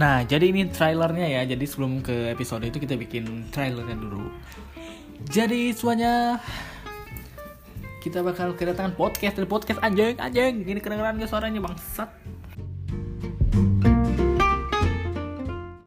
Nah, jadi ini trailernya ya. Jadi sebelum ke episode itu kita bikin trailernya dulu. Jadi semuanya kita bakal kedatangan podcast dari podcast anjing anjing. ini kedengeran gak suaranya bangsat.